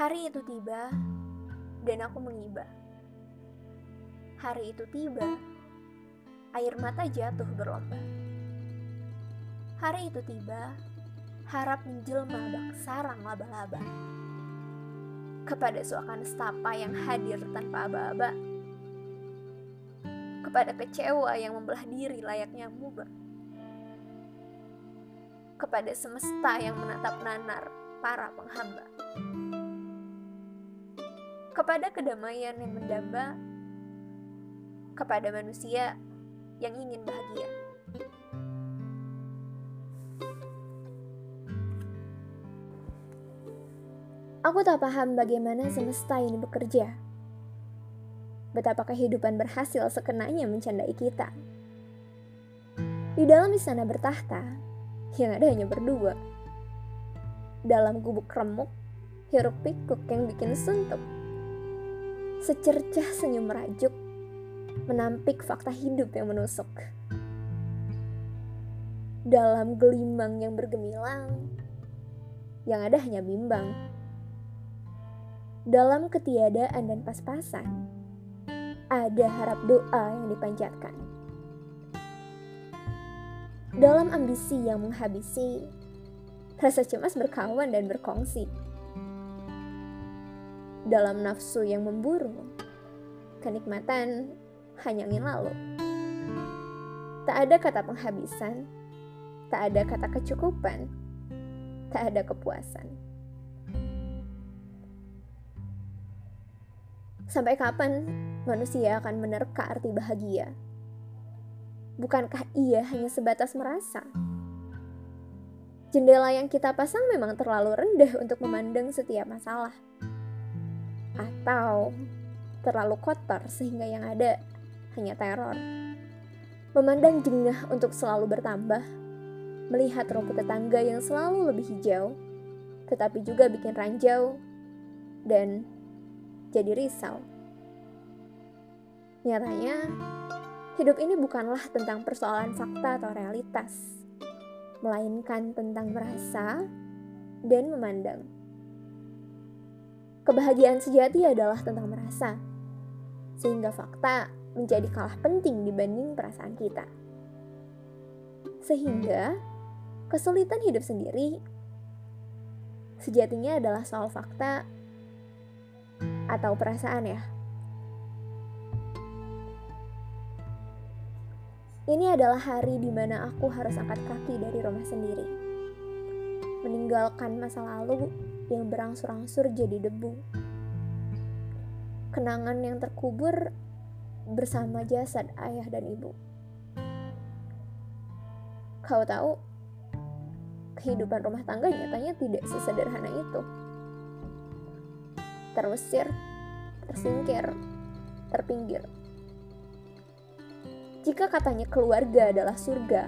Hari itu tiba, dan aku mengiba. Hari itu tiba, air mata jatuh berlomba. Hari itu tiba, harap menjelma bak sarang laba-laba. Kepada suakan stapa yang hadir tanpa aba-aba. Kepada kecewa yang membelah diri layaknya muba. Kepada semesta yang menatap nanar para penghamba kepada kedamaian yang mendamba, kepada manusia yang ingin bahagia. Aku tak paham bagaimana semesta ini bekerja. Betapa kehidupan berhasil sekenanya mencandai kita. Di dalam istana bertahta, yang ada hanya berdua. Dalam gubuk remuk, hiruk pikuk yang bikin suntuk secercah senyum merajuk, menampik fakta hidup yang menusuk. Dalam gelimang yang bergemilang, yang ada hanya bimbang. Dalam ketiadaan dan pas-pasan, ada harap doa yang dipanjatkan. Dalam ambisi yang menghabisi, rasa cemas berkawan dan berkongsi dalam nafsu yang memburu. Kenikmatan hanya ingin lalu. Tak ada kata penghabisan, tak ada kata kecukupan, tak ada kepuasan. Sampai kapan manusia akan menerka arti bahagia? Bukankah ia hanya sebatas merasa? Jendela yang kita pasang memang terlalu rendah untuk memandang setiap masalah atau terlalu kotor sehingga yang ada hanya teror. Memandang jengah untuk selalu bertambah, melihat rumput tetangga yang selalu lebih hijau, tetapi juga bikin ranjau dan jadi risau. Nyatanya, hidup ini bukanlah tentang persoalan fakta atau realitas, melainkan tentang merasa dan memandang. Kebahagiaan sejati adalah tentang merasa, sehingga fakta menjadi kalah penting dibanding perasaan kita. Sehingga kesulitan hidup sendiri sejatinya adalah soal fakta atau perasaan ya. Ini adalah hari di mana aku harus angkat kaki dari rumah sendiri. Meninggalkan masa lalu yang berangsur-angsur jadi debu. Kenangan yang terkubur bersama jasad ayah dan ibu. Kau tahu, kehidupan rumah tangga nyatanya tidak sesederhana itu. Terusir, tersingkir, terpinggir. Jika katanya keluarga adalah surga,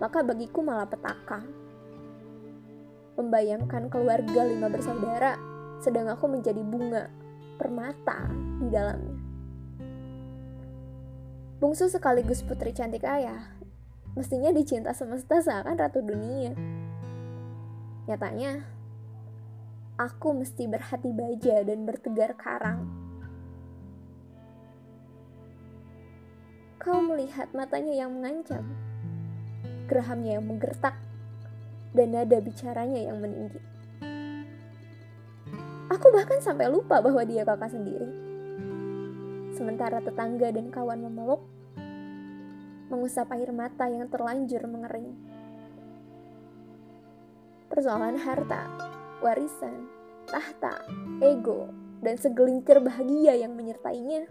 maka bagiku malah petaka membayangkan keluarga lima bersaudara, sedang aku menjadi bunga permata di dalamnya. Bungsu sekaligus putri cantik ayah, mestinya dicinta semesta seakan ratu dunia. Nyatanya, aku mesti berhati baja dan bertegar karang. Kau melihat matanya yang mengancam, gerahamnya yang menggertak, dan nada bicaranya yang meninggi. Aku bahkan sampai lupa bahwa dia kakak sendiri. Sementara tetangga dan kawan memeluk, mengusap air mata yang terlanjur mengering. Persoalan harta, warisan, tahta, ego, dan segelintir bahagia yang menyertainya.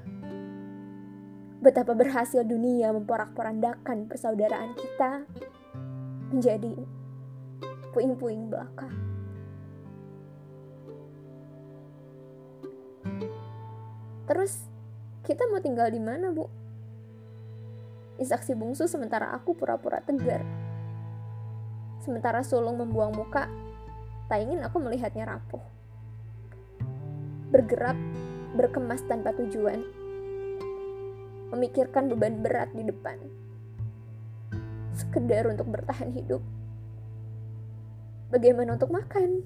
Betapa berhasil dunia memporak-porandakan persaudaraan kita menjadi puing-puing belaka. Terus kita mau tinggal di mana, Bu? Isaksi bungsu sementara aku pura-pura tegar. Sementara sulung membuang muka, tak ingin aku melihatnya rapuh. Bergerak, berkemas tanpa tujuan. Memikirkan beban berat di depan. Sekedar untuk bertahan hidup. Bagaimana untuk makan?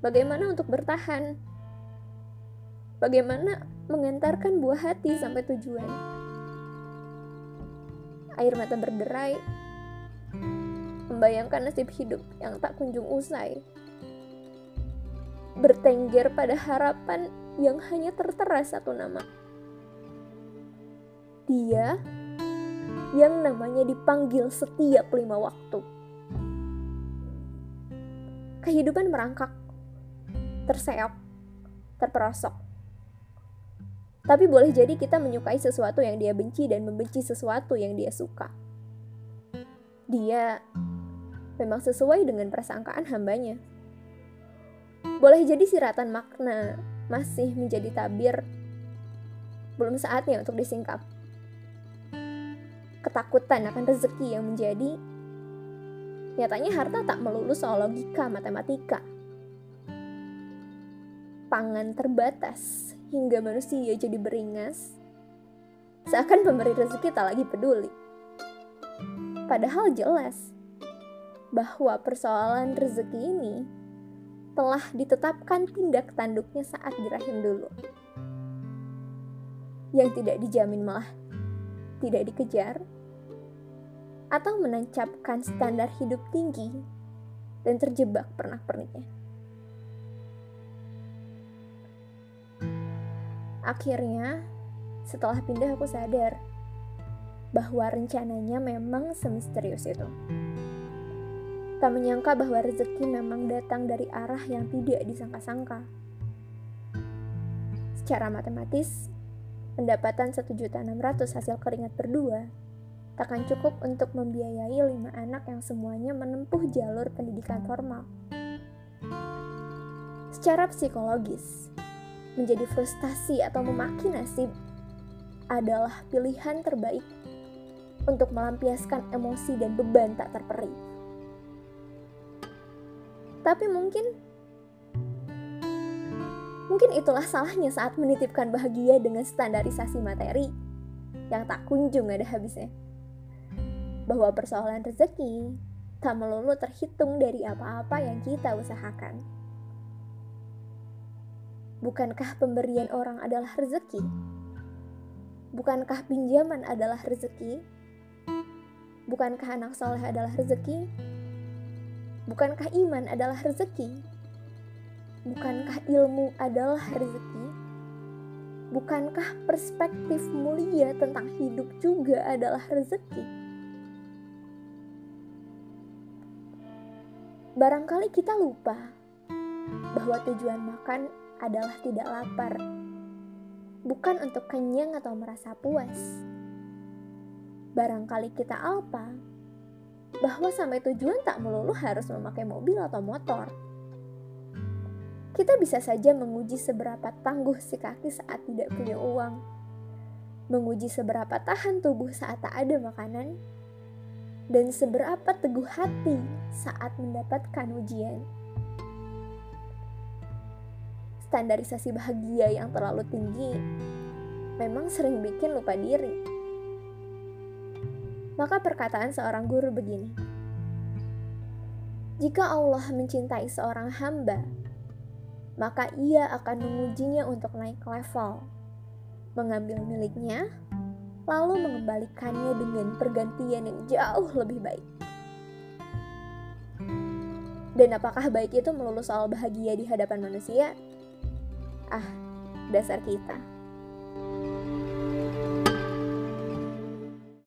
Bagaimana untuk bertahan? Bagaimana mengantarkan buah hati sampai tujuan? Air mata berderai, membayangkan nasib hidup yang tak kunjung usai. Bertengger pada harapan yang hanya tertera satu nama. Dia yang namanya dipanggil setiap lima waktu. Kehidupan merangkak, terseok, terperosok. Tapi boleh jadi kita menyukai sesuatu yang dia benci dan membenci sesuatu yang dia suka. Dia memang sesuai dengan persangkaan hambanya. Boleh jadi siratan makna masih menjadi tabir, belum saatnya untuk disingkap. Ketakutan akan rezeki yang menjadi, nyatanya harta tak melulu soal logika matematika. Pangan terbatas hingga manusia jadi beringas, seakan pemberi rezeki tak lagi peduli. Padahal jelas bahwa persoalan rezeki ini telah ditetapkan tindak tanduknya saat di rahim dulu. Yang tidak dijamin malah tidak dikejar, atau menancapkan standar hidup tinggi dan terjebak pernak-perniknya. Akhirnya, setelah pindah aku sadar bahwa rencananya memang semisterius itu. Tak menyangka bahwa rezeki memang datang dari arah yang tidak disangka-sangka. Secara matematis, pendapatan 1.600 hasil keringat berdua takkan cukup untuk membiayai lima anak yang semuanya menempuh jalur pendidikan formal. Secara psikologis, menjadi frustasi atau memaki nasib adalah pilihan terbaik untuk melampiaskan emosi dan beban tak terperi. Tapi mungkin mungkin itulah salahnya saat menitipkan bahagia dengan standarisasi materi yang tak kunjung ada habisnya. Bahwa persoalan rezeki tak melulu terhitung dari apa-apa yang kita usahakan. Bukankah pemberian orang adalah rezeki? Bukankah pinjaman adalah rezeki? Bukankah anak soleh adalah rezeki? Bukankah iman adalah rezeki? Bukankah ilmu adalah rezeki? Bukankah perspektif mulia tentang hidup juga adalah rezeki? Barangkali kita lupa bahwa tujuan makan adalah tidak lapar, bukan untuk kenyang atau merasa puas. Barangkali kita alpa bahwa sampai tujuan tak melulu harus memakai mobil atau motor. Kita bisa saja menguji seberapa tangguh si kaki saat tidak punya uang, menguji seberapa tahan tubuh saat tak ada makanan, dan seberapa teguh hati saat mendapatkan ujian. Standarisasi bahagia yang terlalu tinggi memang sering bikin lupa diri maka perkataan seorang guru begini: "Jika Allah mencintai seorang hamba, maka Ia akan mengujinya untuk naik level, mengambil miliknya, lalu mengembalikannya dengan pergantian yang jauh lebih baik." Dan apakah baik itu melulu soal bahagia di hadapan manusia? Ah, dasar kita.